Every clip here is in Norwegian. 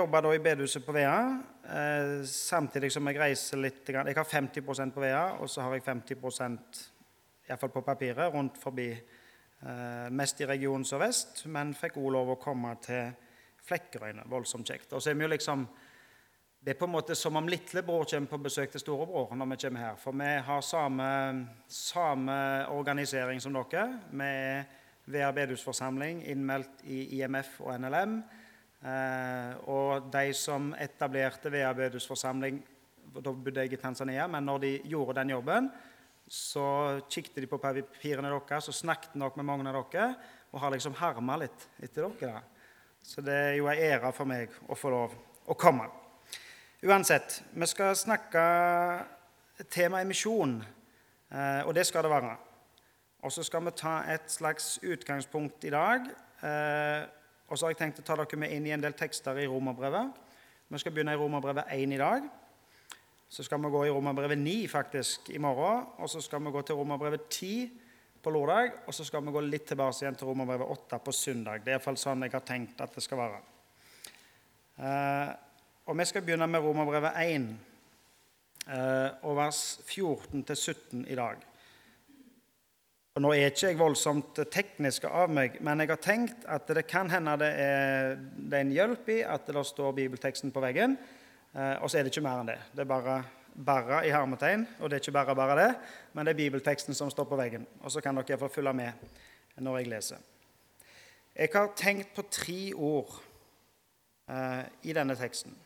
jobber da i bedehuset på Vea, eh, samtidig som jeg reiser litt. Jeg har 50% på Vea, og så har jeg 50% iallfall på papiret, rundt forbi. eh, Mest i regionen sørvest, men fikk òg lov å komme til Flekkerøyne. Voldsomt kjekt. Og så er vi jo liksom det er på en måte som om lillebror kommer på besøk til storebror når vi kommer her. For vi har samme, samme organisering som dere. Vi er Vea bedehusforsamling innmeldt i IMF og NLM. Eh, og de som etablerte Vea bedehusforsamling Da bodde jeg i Tanzania, men når de gjorde den jobben, så kikket de på papirene deres og snakket nok med mange av dere og har liksom herma litt etter dere. da. Så det er jo en ære for meg å få lov å komme. Uansett, vi skal snakke temaet misjon, eh, og det skal det være. Og så skal vi ta et slags utgangspunkt i dag. Og så har jeg tenkt å ta dere med inn i en del tekster i Romerbrevet. Vi skal begynne i Romerbrevet 1 i dag. Så skal vi gå i Romerbrevet 9 faktisk i morgen. Og så skal vi gå til Romerbrevet 10 på lørdag. Og så skal vi gå litt tilbake igjen til Romerbrevet 8 på søndag. Det er iallfall sånn jeg har tenkt at det skal være. Eh, og vi skal begynne med Romerbrevet 1 eh, og vers 14-17 i dag. Og Nå er ikke jeg voldsomt teknisk av meg, men jeg har tenkt at det kan hende det er, det er en hjelp i at det står bibelteksten på veggen. Eh, og så er det ikke mer enn det. Det er bare, bare i hermetegn, og det er ikke bare bare det, men det er bibelteksten som står på veggen. Og så kan dere få følge med når jeg leser. Jeg har tenkt på tre ord eh, i denne teksten.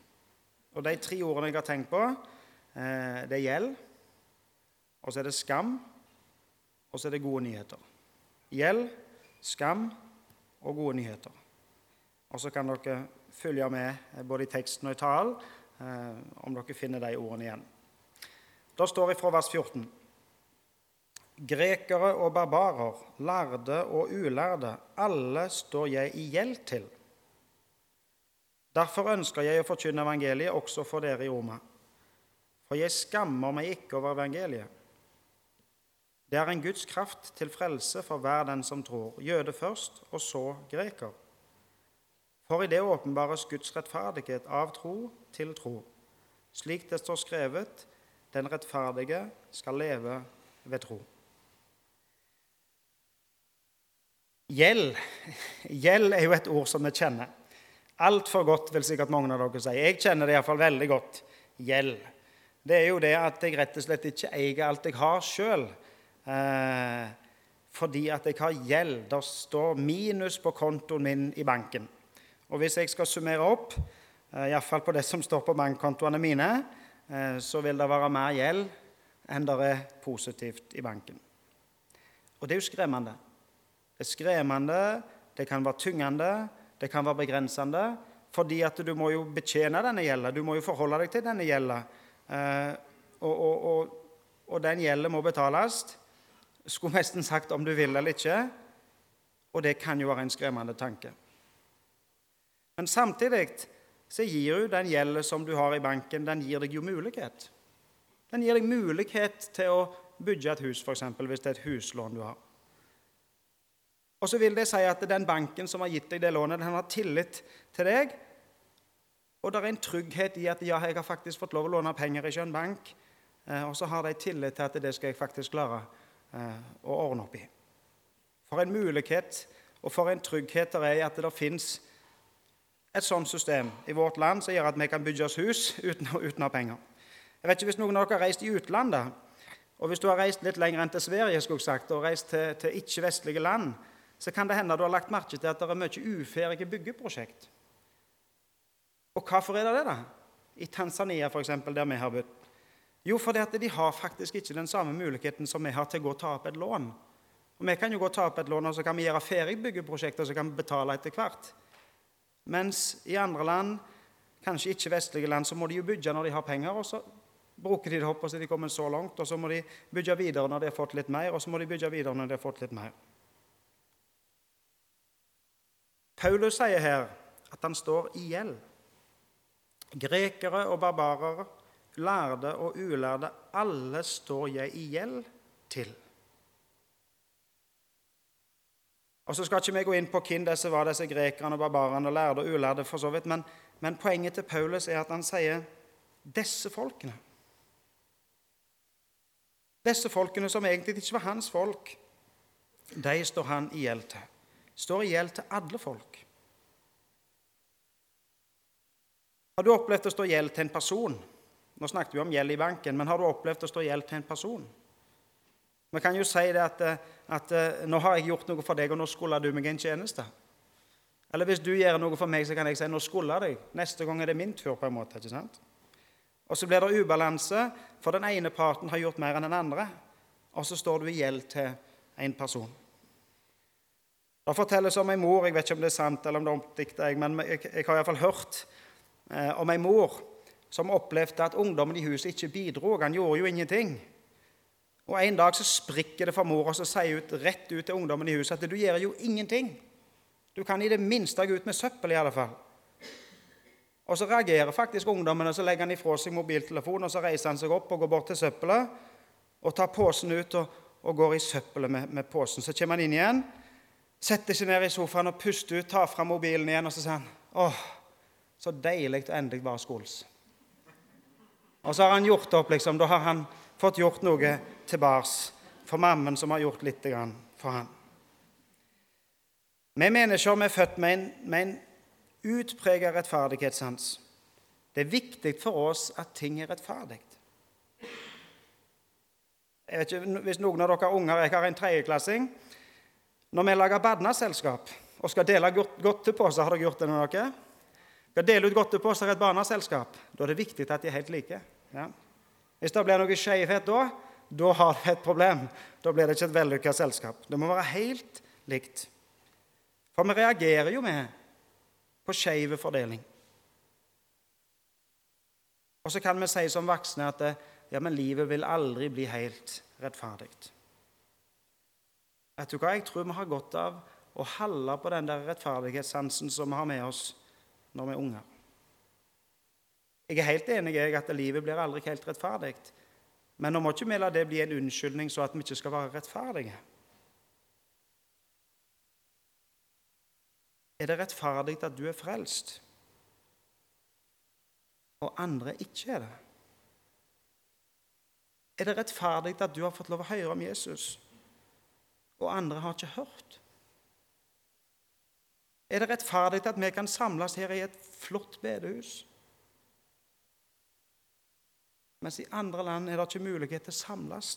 Og de tre ordene jeg har tenkt på, eh, det er gjeld, og så er det skam, og så er det gode nyheter. Gjeld, skam og gode nyheter. Og så kan dere følge med både i teksten og i talen eh, om dere finner de ordene igjen. Da står vi fra vers 14. Grekere og barbarer, lærde og ulærde, alle står jeg i gjeld til. Derfor ønsker jeg å forkynne evangeliet også for dere i Roma. For jeg skammer meg ikke over evangeliet. Det er en Guds kraft til frelse for hver den som tror, jøde først, og så greker. For i det åpenbares Guds rettferdighet av tro til tro, slik det står skrevet:" Den rettferdige skal leve ved tro. Gjeld Gjeld er jo et ord som vi kjenner. Altfor godt, vil sikkert mange av dere si. Jeg kjenner det iallfall veldig godt. Gjeld. Det er jo det at jeg rett og slett ikke eier alt jeg har sjøl. Eh, fordi at jeg har gjeld. Det står minus på kontoen min i banken. Og hvis jeg skal summere opp, eh, iallfall på det som står på bankkontoene mine, eh, så vil det være mer gjeld enn det er positivt i banken. Og det er jo skremmende. Det er skremmende, det kan være tyngende, det kan være begrensende. Fordi at du må jo betjene denne gjelda, du må jo forholde deg til denne gjelda. Eh, og, og, og, og den gjelda må betales skulle nesten sagt om du vil eller ikke. Og det kan jo være en skremmende tanke. Men samtidig så gir jo den gjelden som du har i banken, den gir deg jo mulighet. Den gir deg mulighet til å bygge et hus, f.eks. hvis det er et huslån du har. Og så vil det si at den banken som har gitt deg det lånet, den har tillit til deg. Og det er en trygghet i at ja, jeg har faktisk fått lov å låne penger i en bank. Eh, og så har de tillit til at det skal jeg faktisk klare å ordne opp i. For en mulighet og for en trygghet det er at det fins et sånt system i vårt land som gjør at vi kan bygge oss hus uten, uten å ha penger. Jeg vet ikke Hvis noen av dere har reist i utlandet, og hvis du har reist litt lenger enn til Sverige skulle jeg sagt, og reist til, til ikke-vestlige land, så kan det hende du har lagt merke til at det er mye uferdige byggeprosjekt. Og hvorfor er det det? da? I Tanzania, f.eks., der vi har bodd. Jo, fordi at de har faktisk ikke den samme muligheten som vi har til å gå og ta opp et lån. Og Vi kan jo gå og ta opp et lån, og så kan vi gjøre ferdig byggeprosjekter, og så kan vi betale etter hvert. Mens i andre land, kanskje ikke-vestlige land, så må de jo bygge når de har penger, og så bruker de det opp og så de kommer så langt, og så må de bygge videre når de har fått litt mer, og så må de bygge videre når de har fått litt mer. Paulus sier her at han står i gjeld. Grekere og barbarere lærde og ulærde, alle står jeg i gjeld til. Og Så skal ikke vi gå inn på hvem disse var, disse grekerne, barbarene, lærde og ulærde, for så vidt, men, Men poenget til Paulus er at han sier disse folkene. Disse folkene som egentlig ikke var hans folk, de står han i gjeld til. Står i gjeld til alle folk. Har du opplevd å stå i gjeld til en person? Nå snakket vi om gjeld i banken, men har du opplevd å stå i gjeld til en person? Vi kan jo si det at, at, nå har jeg gjort noe for deg, og nå skulle du meg en tjeneste. Eller hvis du gjør noe for meg, så kan jeg si nå skulle jeg deg. Neste gang er det min tur. på en måte, ikke sant? Og så blir det ubalanse, for den ene parten har gjort mer enn den andre. Og så står du i gjeld til en person. Det fortelles om ei mor Jeg vet ikke om det er sant eller om det er omdikta, men jeg, jeg har iallfall hørt eh, om ei mor som opplevde at ungdommen i huset ikke bidro. Han gjorde jo ingenting. Og En dag så sprikker det for mor, og så sier hun rett ut til ungdommen i huset at du gjør jo ingenting. Du kan i det minste gå ut med søppel, i alle fall. Og Så reagerer faktisk ungdommen, og så legger han ifra seg mobiltelefonen og så reiser han seg opp og går bort til søppelet og tar posen ut og, og går i søppelet med, med, posen. Så kommer han inn igjen, setter seg ned i sofaen og puster ut, tar fram mobilen igjen og så sier han, åh, så deilig å endelig være skoles. Og så har han gjort opp, liksom. Da har han fått gjort noe tilbake for mammen som har gjort litt for han. Vi mennesker vi er født med en, med en utpreget rettferdighetssans. Det er viktig for oss at ting er rettferdig. Jeg vet ikke, Hvis noen av dere er unger Jeg har en tredjeklassing. Når vi lager barneselskap og skal dele godteposer Har dere gjort det med dere? Skal dele ut godteposer i et barneselskap. Da er det viktig at de er helt like. Ja. Hvis det blir noe skeivhet da, da har det et problem. Da blir det ikke et vellykka selskap. Det må være helt likt. For vi reagerer jo med på skeiv fordeling. Og så kan vi si som voksne at ja, men livet vil aldri bli helt rettferdig. Vet du hva? Jeg tror vi har godt av å holde på den der rettferdighetssansen som vi har med oss når vi er unger. Jeg er helt enig i at livet blir aldri helt rettferdig. Men nå må ikke vi la det bli en unnskyldning så at vi ikke skal være rettferdige. Er det rettferdig at du er frelst, og andre ikke er det? Er det rettferdig at du har fått lov å høre om Jesus, og andre har ikke hørt? Er det rettferdig at vi kan samles her i et flott bedehus? Mens i andre land er det ikke mulighet til å samles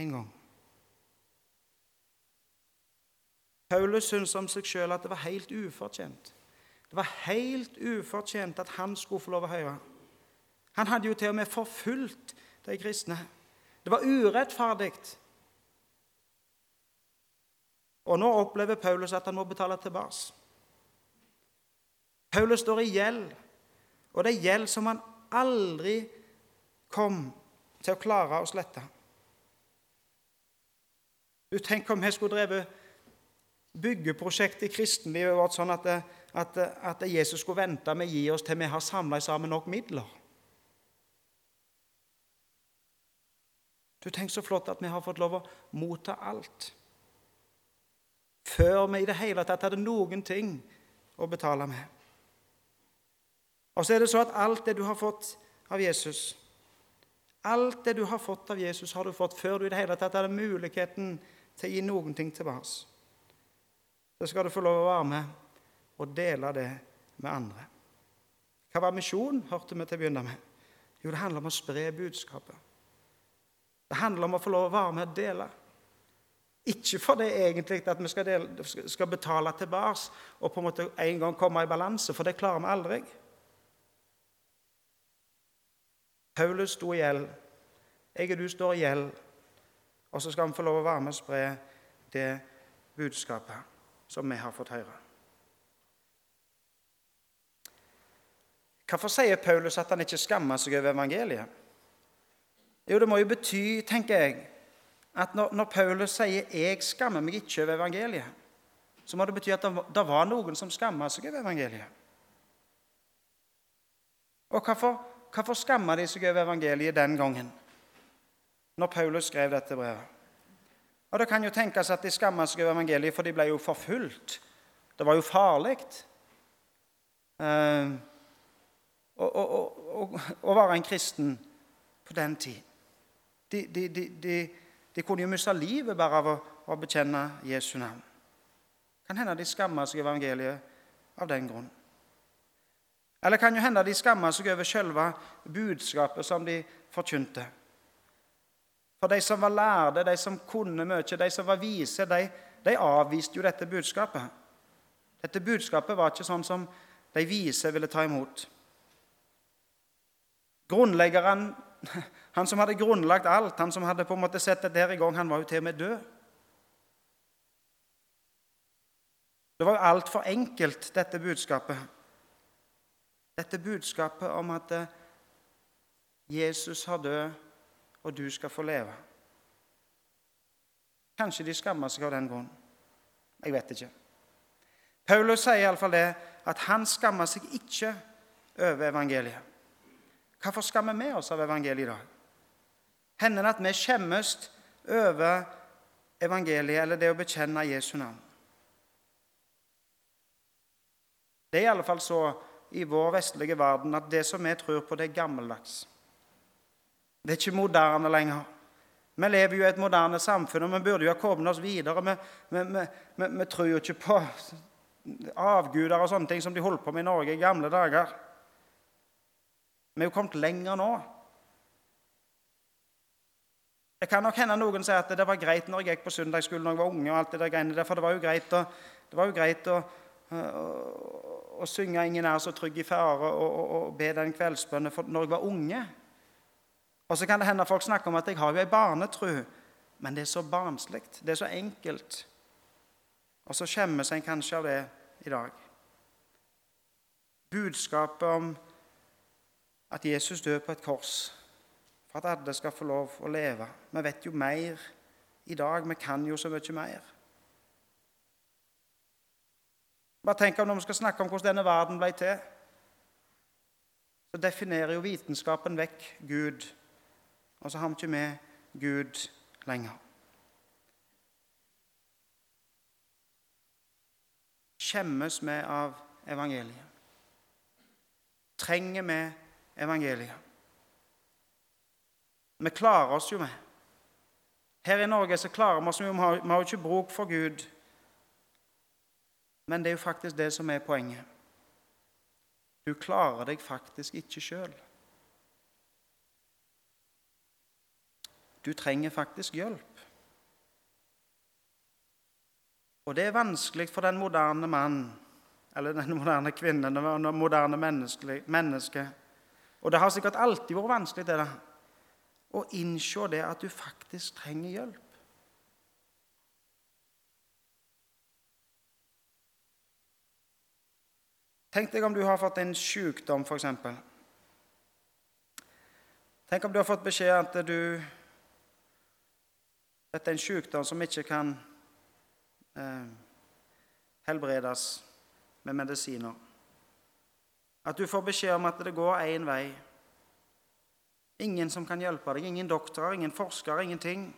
en gang. Paulus syntes om seg sjøl at det var helt ufortjent. Det var helt ufortjent at han skulle få lov å høre. Han hadde jo til og med forfulgt de kristne. Det var urettferdig. Og nå opplever Paulus at han må betale tilbake. Paulus står i gjeld, og det er gjeld som han aldri kom til å klare å slette. Du Tenk om vi skulle drevet byggeprosjekt i kristenlivet vårt sånn at, at, at, Jesus skulle vente med å gi oss til vi har samla sammen nok midler. Du Tenk så flott at vi har fått lov å motta alt. Før vi i det hele tatt hadde noen ting å betale med. Og så er det så at alt det du har fått av Jesus Alt det du har fått av Jesus, har du fått før du i det hele tatt hadde muligheten til å gi noen ting tilbake så skal du få lov å være med og dele det med andre. Hva var misjon, hørte vi til å begynne med? Jo, det handler om å spre budskapet. Det handler om å få lov å være med og dele. Ikke for det egentlig at vi skal, dele, skal betale tilbake og på en måte en gang komme i balanse, for det klarer vi aldri. Paulus sto i gjeld. Jeg og du står i gjeld. Og så skal vi få lov å være med og spre det budskapet som vi har fått høre. Hvorfor sier Paulus at han ikke skammer seg over evangeliet? Jo, det må jo bety, tenker jeg, at når, når Paulus sier 'jeg skammer meg ikke over evangeliet', så må det bety at det, det var noen som skamma seg over evangeliet. Og hvorfor, hvorfor skamma de seg over evangeliet den gangen, når Paulus skrev dette brevet? Og Det kan jo tenkes at de skamma seg over evangeliet, for de ble jo forfulgt. Det var jo farlig. Eh, å være en kristen på den tid. De, de, de, de kunne jo miste livet bare av å, å bekjenne Jesu navn. Kan hende de skamma seg over evangeliet av den grunn. Eller kan jo hende de skamma seg over selve budskapet som de forkynte. For de som var lærde, de som kunne mye, de som var vise, de, de avviste jo dette budskapet. Dette budskapet var ikke sånn som de vise ville ta imot. Grunnleggeren, han som hadde grunnlagt alt, han som hadde på en måte sett dette her i gang, han var jo til og med død. Det var jo altfor enkelt, dette budskapet. Dette budskapet om at eh, Jesus har død, og du skal få leve. Kanskje de skammer seg av den grunn. Jeg vet ikke. Paulus sier iallfall det at han skammer seg ikke over evangeliet. Hvorfor skammer vi oss av evangeliet i dag? Hender det at vi skjemmes over evangeliet eller det å bekjenne Jesu navn? Det er i alle fall så i vår vestlige verden at det som vi tror på, det er gammeldags. Det er ikke moderne lenger. Vi lever jo i et moderne samfunn, og vi burde jo ha kommet oss videre. Vi, vi, vi, vi tror jo ikke på avguder og sånne ting som de holdt på med i Norge i gamle dager. Vi er jo kommet lenger nå. Det kan nok hende noen sier at det var greit når jeg gikk på søndagsskolen når jeg var unge. og alt det der greiene For det var jo greit å, jo greit å, å, å, synge 'Ingen er så trygg i fare' og, og, og be den kveldsbønnen når jeg var unge. Og så kan det hende folk snakker om at jeg har jo ei barnetru, men det er så barnslig. Det er så enkelt. Og så skjemmes en kanskje av det i dag. Budskapet om at Jesus dør på et kors for at alle skal få lov å leve. Vi vet jo mer i dag. Vi kan jo så mye mer. Bare tenk om Når vi skal snakke om hvordan denne verden ble til, så definerer jo vitenskapen vekk Gud. Og så har vi ikke med Gud lenger. Skjemmes vi av evangeliet? Trenger vi evangeliet? Vi klarer oss jo med. Her i Norge så klarer vi oss jo, vi har jo ikke bruk for Gud. Men det er jo faktisk det som er poenget. Du klarer deg faktisk ikke sjøl. Du trenger faktisk hjelp. Og det er vanskelig for den moderne mann, eller den moderne kvinnen, det moderne mennesket. Og det har sikkert alltid vært vanskelig det da, å innse det at du faktisk trenger hjelp. Tenk deg om du har fått en sykdom, f.eks. Tenk om du har fått beskjed at du Dette er en sykdom som ikke kan eh, helbredes med medisiner. At du får beskjed om at det går én vei. Ingen som kan hjelpe deg. Ingen doktorer, ingen forskere, ingenting.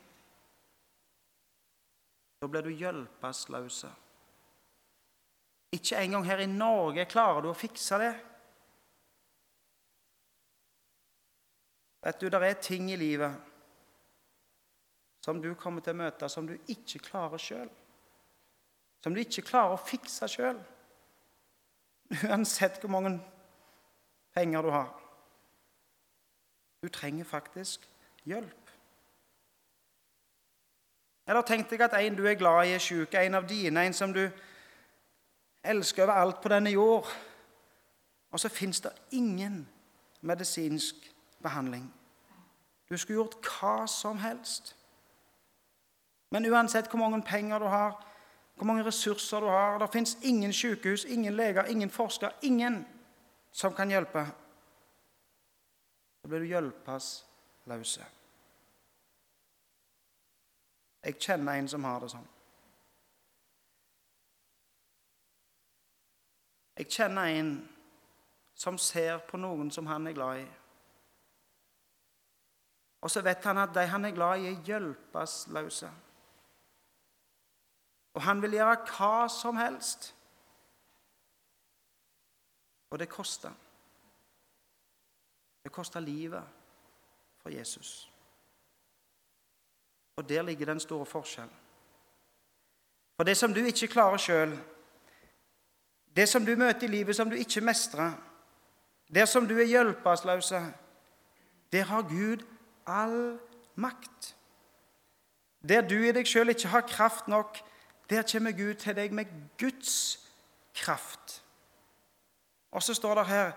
Da blir du hjelpeløs. Ikke engang her i Norge klarer du å fikse det. Vet du, Det er ting i livet som du kommer til å møte, som du ikke klarer sjøl som du ikke klarer å fikse sjøl. Uansett hvor mange penger du har. Du trenger faktisk hjelp. Eller tenk deg at en du er glad i, er syk, en av dine, en som du elsker over alt på denne jord. Og så fins det ingen medisinsk behandling. Du skulle gjort hva som helst. Men uansett hvor mange penger du har, hvor mange ressurser du har. Det fins ingen sykehus, ingen leger, ingen forskere, ingen som kan hjelpe. Da blir du hjelpeløse. Jeg kjenner en som har det sånn. Jeg kjenner en som ser på noen som han er glad i. Og så vet han at de han er glad i, er hjelpeløse. Og han vil gjøre hva som helst. Og det koster. Det koster livet for Jesus. Og der ligger den store forskjellen. For det som du ikke klarer sjøl, det som du møter i livet som du ikke mestrer, der som du er hjelpeløs, der har Gud all makt. Der du i deg sjøl ikke har kraft nok, der kommer Gud til deg med Guds kraft. Og så står det her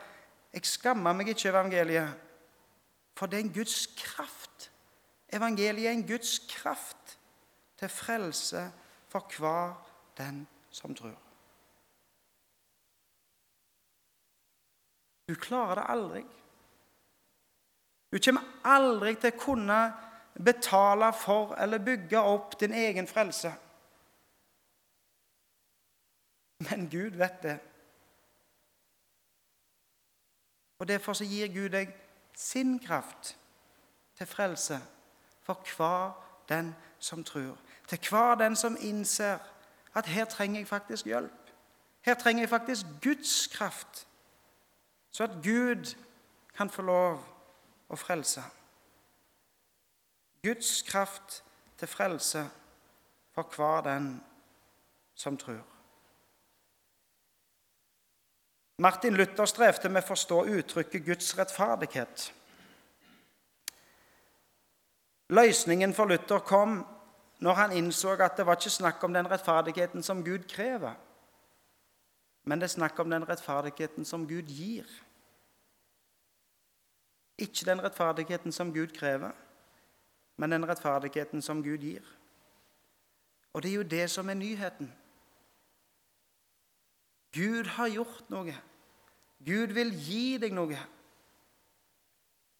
Jeg skammer meg ikke evangeliet, for det er en Guds kraft. Evangeliet er en Guds kraft til frelse for hver den som tror. Du klarer det aldri. Du kommer aldri til å kunne betale for eller bygge opp din egen frelse. Men Gud vet det. Og Derfor så gir Gud deg sin kraft til frelse for hver den som tror. Til hver den som innser at her trenger jeg faktisk hjelp. Her trenger jeg faktisk Guds kraft, så at Gud kan få lov å frelse. Guds kraft til frelse for hver den som tror. Martin Luther strevde med å forstå uttrykket Guds rettferdighet. Løsningen for Luther kom når han innså at det var ikke snakk om den rettferdigheten som Gud krever, men det er snakk om den rettferdigheten som Gud gir. Ikke den rettferdigheten som Gud krever, men den rettferdigheten som Gud gir. Og det er jo det som er nyheten. Gud har gjort noe. Gud vil gi deg noe.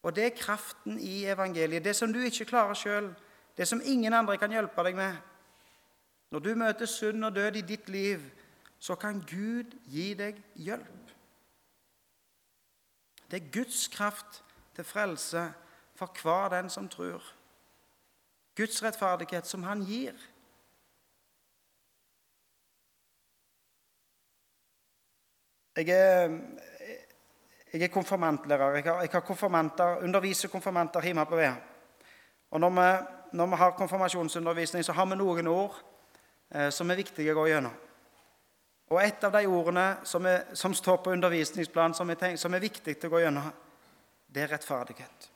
Og det er kraften i evangeliet. Det som du ikke klarer sjøl, det som ingen andre kan hjelpe deg med. Når du møter synd og død i ditt liv, så kan Gud gi deg hjelp. Det er Guds kraft til frelse for hver den som tror. Guds rettferdighet som han gir. Jeg er, jeg er konfirmantlærer. Jeg har, jeg har konfirmanter, underviser konfirmanter hjemme på Vea. Og når vi, når vi, har konfirmasjonsundervisning, så har vi noen ord eh, som er viktige å gå gjennom. Og et av de ordene som, er, som står på undervisningsplanen, som, som, er viktig til å gå gjennom, det er rettferdighet.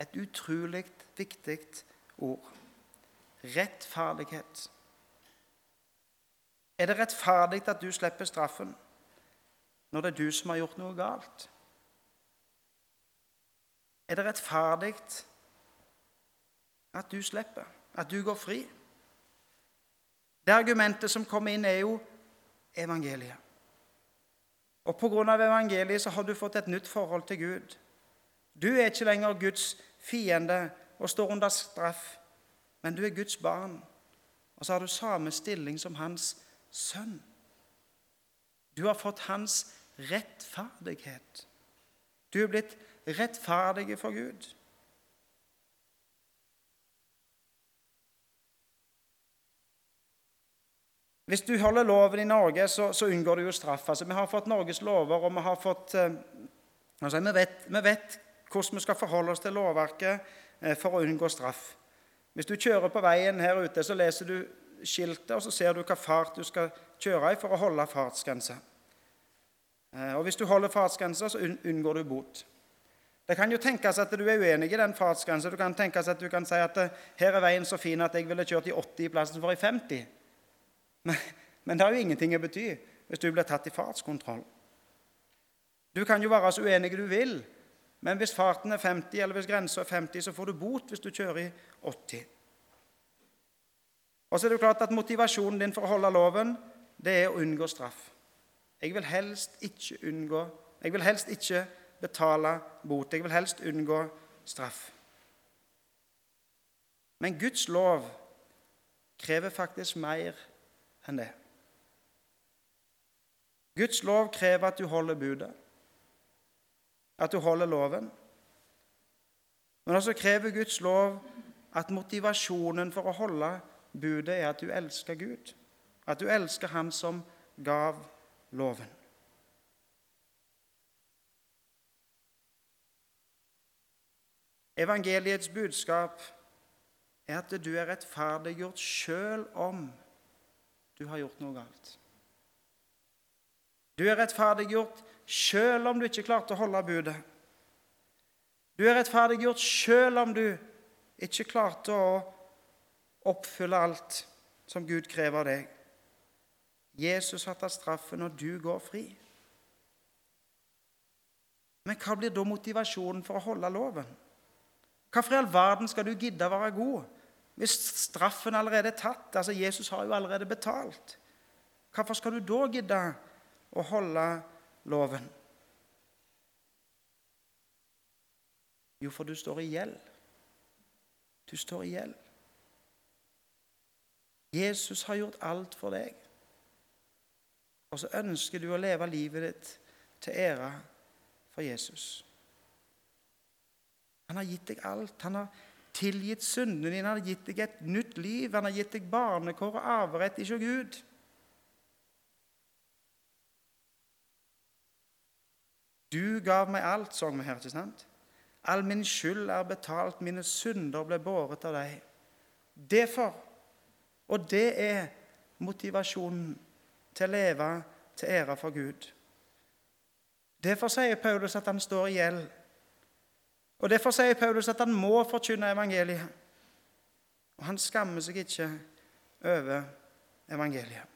Et utrolig viktig ord. Rettferdighet. Er det rettferdig at du slipper straffen? når det er du som har gjort noe galt? Er det rettferdig at du slipper, at du går fri? Det argumentet som kommer inn, er jo evangeliet. Og Pga. evangeliet så har du fått et nytt forhold til Gud. Du er ikke lenger Guds fiende og står under straff, men du er Guds barn. Og så har du samme stilling som hans sønn. Du har fått hans rettferdighet. Du er blitt rettferdig for Gud. Hvis du holder loven i Norge, så, så unngår du jo straff. Altså, vi har fått Norges lover, og vi har fått eh, altså, vi, vet, vi, vet, hvordan vi skal forholde oss til lovverket eh, for å unngå straff. Hvis du kjører på veien her ute, så leser du skiltet, og så ser du hva fart du skal kjøre i for å holde fartsgrensa. Eh, og Hvis du holder fartsgrensa, så unngår du bot. Det kan jo tenkes at du er uenig i den fartsgrensa. Du kan tenkes at du kan si at her er veien så fin at jeg ville kjørt i 80 i plassen for i 50. Men, men det har jo ingenting å bety hvis du blir tatt i fartskontroll. Du kan jo være så uenig du vil, men hvis farten er 50, eller hvis grensa er 50, så får du bot hvis du kjører i 80. Og så er det jo klart at Motivasjonen din for å holde loven det er å unngå straff. Jeg vil helst ikke unngå Jeg vil helst ikke betale bot. Jeg vil helst unngå straff. Men Guds lov krever faktisk mer enn det. Guds lov krever at du holder budet, at du holder loven. Men også krever Guds lov at motivasjonen for å holde budet er at du elsker Gud, at du elsker Han som gav loven. Evangeliets budskap er at du er rettferdiggjort sjøl om du har gjort noe galt. Du er rettferdiggjort sjøl om du ikke klarte å holde budet. Du er rettferdiggjort sjøl om du ikke klarte å oppfylle alt som Gud krever av deg. Jesus har tatt straffen, og du går fri. Men hva blir da motivasjonen for å holde loven? Hvorfor i all verden skal du gidde å være god hvis straffen allerede er tatt? Altså, Jesus har jo allerede betalt. Hvorfor skal du da gidde å holde loven? Jo, for du står i gjeld. Du står i gjeld. Jesus har gjort alt for deg. Og så ønsker du å leve livet ditt til ære for Jesus. Han har gitt deg alt. Han har tilgitt syndene dine, han har gitt deg et nytt liv. Han har gitt deg barnekår og arverett hos Gud. Du gav meg alt, sang vi her. ikke sant? All min skyld er betalt, mine synder ble båret av deg. Derfor, og det er motivasjonen til å leve til ære for Gud. Derfor sier Paulus at han står i gjeld og Derfor sier Paulus at han må forkynne evangeliet. Og han skammer seg ikke over evangeliet.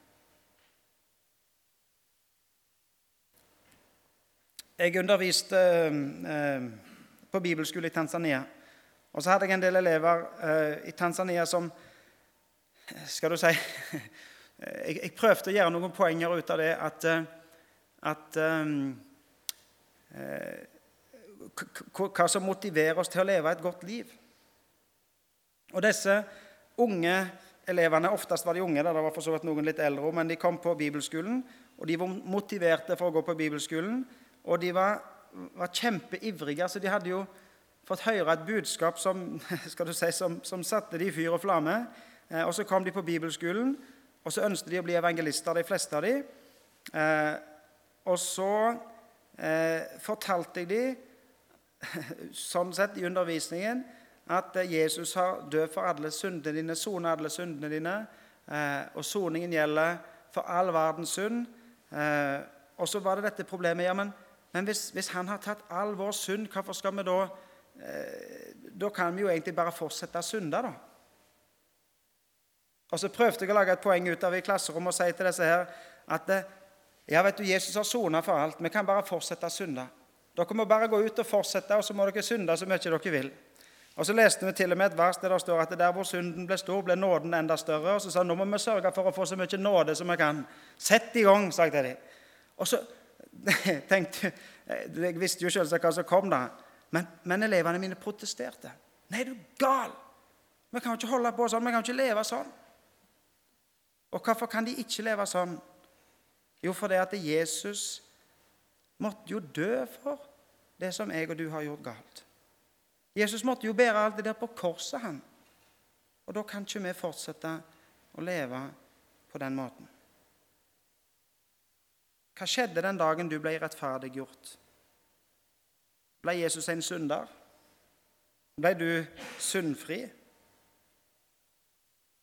Jeg underviste eh, på bibelskole i Tanzania. Og så hadde jeg en del elever eh, i Tanzania som Skal du si jeg, prøvde å gjøre noen poenger ut av det at, eh, at hva som motiverer oss til å leve et godt liv. Og disse unge elevene, Oftest var de unge, det var for så vidt noen litt eldre, men de kom på bibelskolen. og De var motiverte for å gå på bibelskolen, og de var, var kjempeivrige. så De hadde jo fått høre et budskap som, skal du si, som, som satte de i fyr og flamme. Eh, og Så kom de på bibelskolen, og så ønsket de å bli evangelister, de fleste av de. Eh, og så eh, fortalte jeg dem sånn sett i undervisningen at eh, Jesus har død for alle syndene dine, sonet alle syndene dine. Eh, og soningen gjelder for all verdens synd. Eh, og så var det dette problemet ja, men, men hvis, hvis, han har tatt all vår synd, hvorfor skal vi da Da kan vi jo egentlig bare fortsette å synde, da. Og så prøvde jeg å lage et poeng ut av i klasserommet og si til disse her at ja, vet du, Jesus har sona for alt. Vi kan bare fortsette å synde. Dere må bare gå ut og fortsette, og så må dere synde så mye dere vil. Og Så leste vi til og med et vers der det står at der hvor synden ble stor, ble nåden enda større. Og så sa han nå må vi sørge for å få så mye nåde som vi kan. Sett i gang, sa jeg til dem. Og så tenkte Jeg visste jo selvsagt hva som kom, da. Men, men elevene mine protesterte. Nei, du gal! Vi kan jo ikke holde på sånn. Vi kan jo ikke leve sånn. Og hvorfor kan de ikke leve sånn? Jo, fordi at Jesus måtte jo dø for det som jeg og du har gjort galt. Jesus måtte jo bære alt det der på korset, han. Og da kan ikke vi fortsette å leve på den måten. Hva skjedde den dagen du ble rettferdiggjort? Ble Jesus en synder? Ble du syndfri?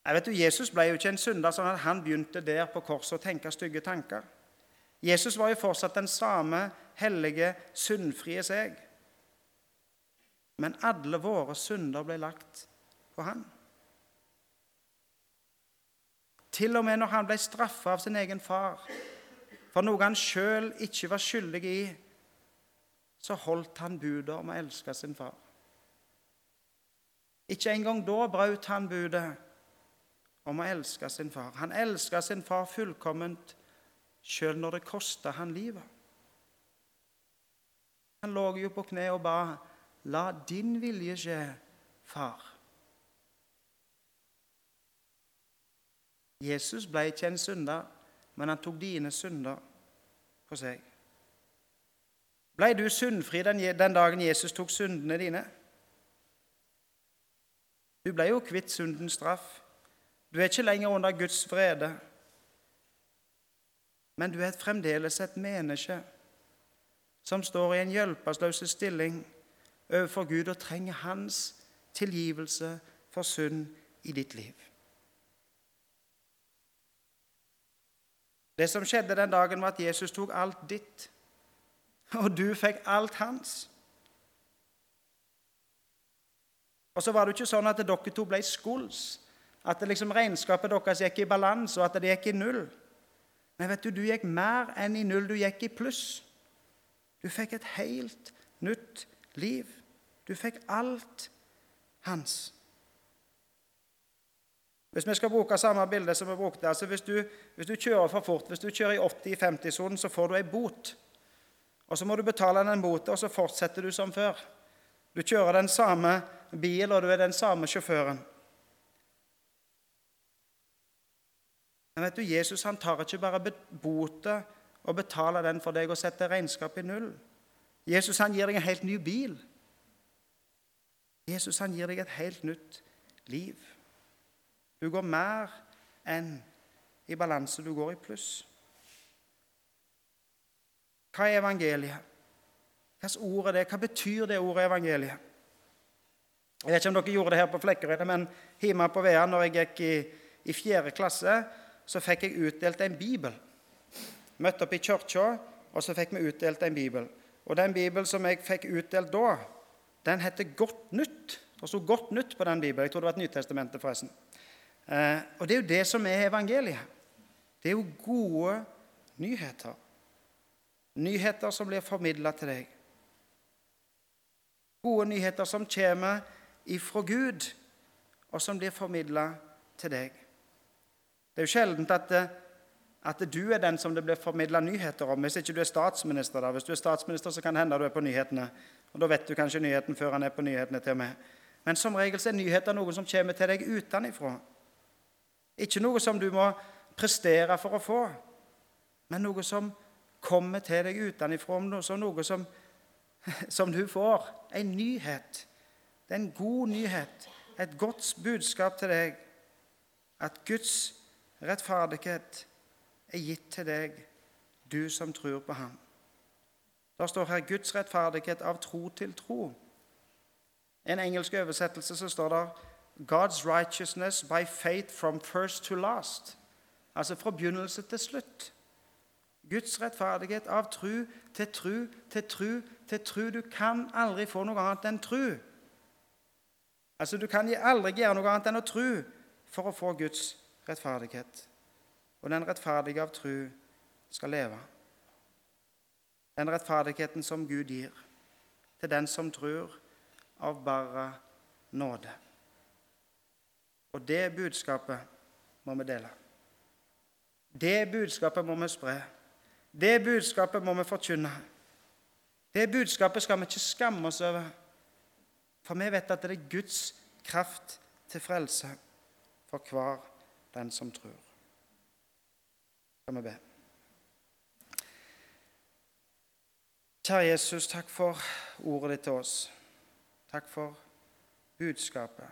Jeg vet du, Jesus ble jo ikke en synder sånn at han begynte der på korset å tenke stygge tanker. Jesus var jo fortsatt den samme hellige, syndfrie seg. Men alle våre synder ble lagt på han. Til og med når han ble straffa av sin egen far for noe han sjøl ikke var skyldig i, så holdt han budet om å elske sin far. Ikke engang da brøt han budet om å elske sin far. Han elska sin far fullkomment sjøl når det kosta han livet. Han lå jo på kne og ba, 'La din vilje skje, far'. Jesus ble ikke en synder, men han tok dine synder på seg. Ble du syndfri den, den dagen Jesus tok syndene dine? Du ble jo kvitt syndens straff. Du er ikke lenger under Guds vrede men du er fremdeles et menneske som står i en hjelpeløs stilling overfor Gud og trenger hans tilgivelse for synd i ditt liv. Det som skjedde den dagen, var at Jesus tok alt ditt, og du fikk alt hans. Og så var det ikke sånn at dere to ble skuls, at liksom regnskapet deres gikk i balanse, og at det gikk i null. Men vet du, du gikk mer enn i null, du gikk i pluss. Du fikk et helt nytt liv. Du fikk alt hans. Hvis vi skal bruke samme bilde som vi brukte altså hvis du, hvis du kjører for fort, hvis du kjører i 80-50-sonen, så får du ei bot. Og Så må du betale den boten, og så fortsetter du som før. Du kjører den samme bil, og du er den samme sjåføren. Men vet du, Jesus han tar ikke bare bote og betaler den for deg og setter regnskapet i null. Jesus han gir deg en helt ny bil. Jesus han gir deg et helt nytt liv. Du går mer enn i balanse, du går i pluss. Hva er evangeliet? Hvilket ord er det? Hva betyr det ordet evangeliet? Jeg vet ikke om dere gjorde det her på Flekkerøy, men hjemme på Vea når jeg gikk i, i 4. klasse, så fikk jeg utdelt en bibel. Møtte opp i kirka, og så fikk vi utdelt en bibel. Og den bibelen som jeg fikk utdelt da, den heter Godt nytt. Det sto Godt nytt på den bibelen. Jeg tror det var et Nytestamentet, forresten. Eh, og det er jo det som er evangeliet. Det er jo gode nyheter. Nyheter som blir formidla til deg. Gode nyheter som kommer ifra Gud, og som blir formidla til deg. Det er jo sjelden at, at, du er den som det blir formidla nyheter om, hvis ikke du er statsminister. da. Hvis du er statsminister, så kan det hende du er på nyhetene. Og Da vet du kanskje nyheten før han er på nyhetene til meg. Men som regel så er nyheter noe som kommer til deg utenfra. Ikke noe som du må prestere for å få, men noe som kommer til deg utenfra, noe som, som du får. En nyhet. Det er en god nyhet, et godt budskap til deg. At Guds rettferdighet er gitt til deg, du som tror på ham. Der står her 'Guds rettferdighet av tro til tro'. I en engelsk oversettelse så står det 'God's righteousness by faith from first to last'. Altså fra begynnelse til slutt. Guds rettferdighet av tru til tru til tru til tru. Du kan aldri få noe annet enn tru. Altså, Du kan aldri gjøre noe annet enn å tru for å få Guds rettferdighet. Og den rettferdige av tru skal leve. Den rettferdigheten som Gud gir til den som tror av bare nåde. Og det budskapet må vi dele. Det budskapet må vi spre. Det budskapet må vi forkynne. Det budskapet skal vi ikke skamme oss over, for vi vet at det er Guds kraft til frelse for hver den som tror. Skal vi be. Kjære Jesus, takk for ordet ditt til oss. Takk for budskapet.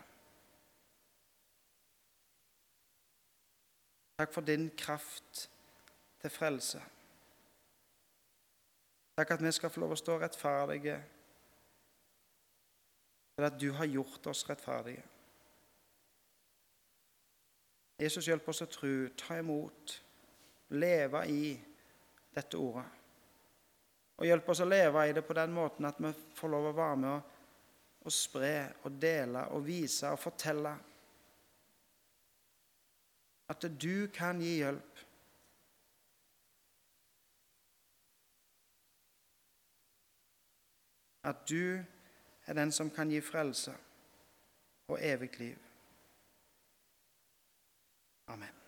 Takk for din kraft til frelse. Takk at vi skal få lov å stå rettferdige, for at du har gjort oss rettferdige. Jesus, hjelp oss å tro, ta imot, leve i dette ordet. Og hjelp oss å leve i det på den måten at vi får lov å være med og, og spre og dele og vise og fortelle at du kan gi hjelp. At du er den som kan gi frelse og evig liv. Amen.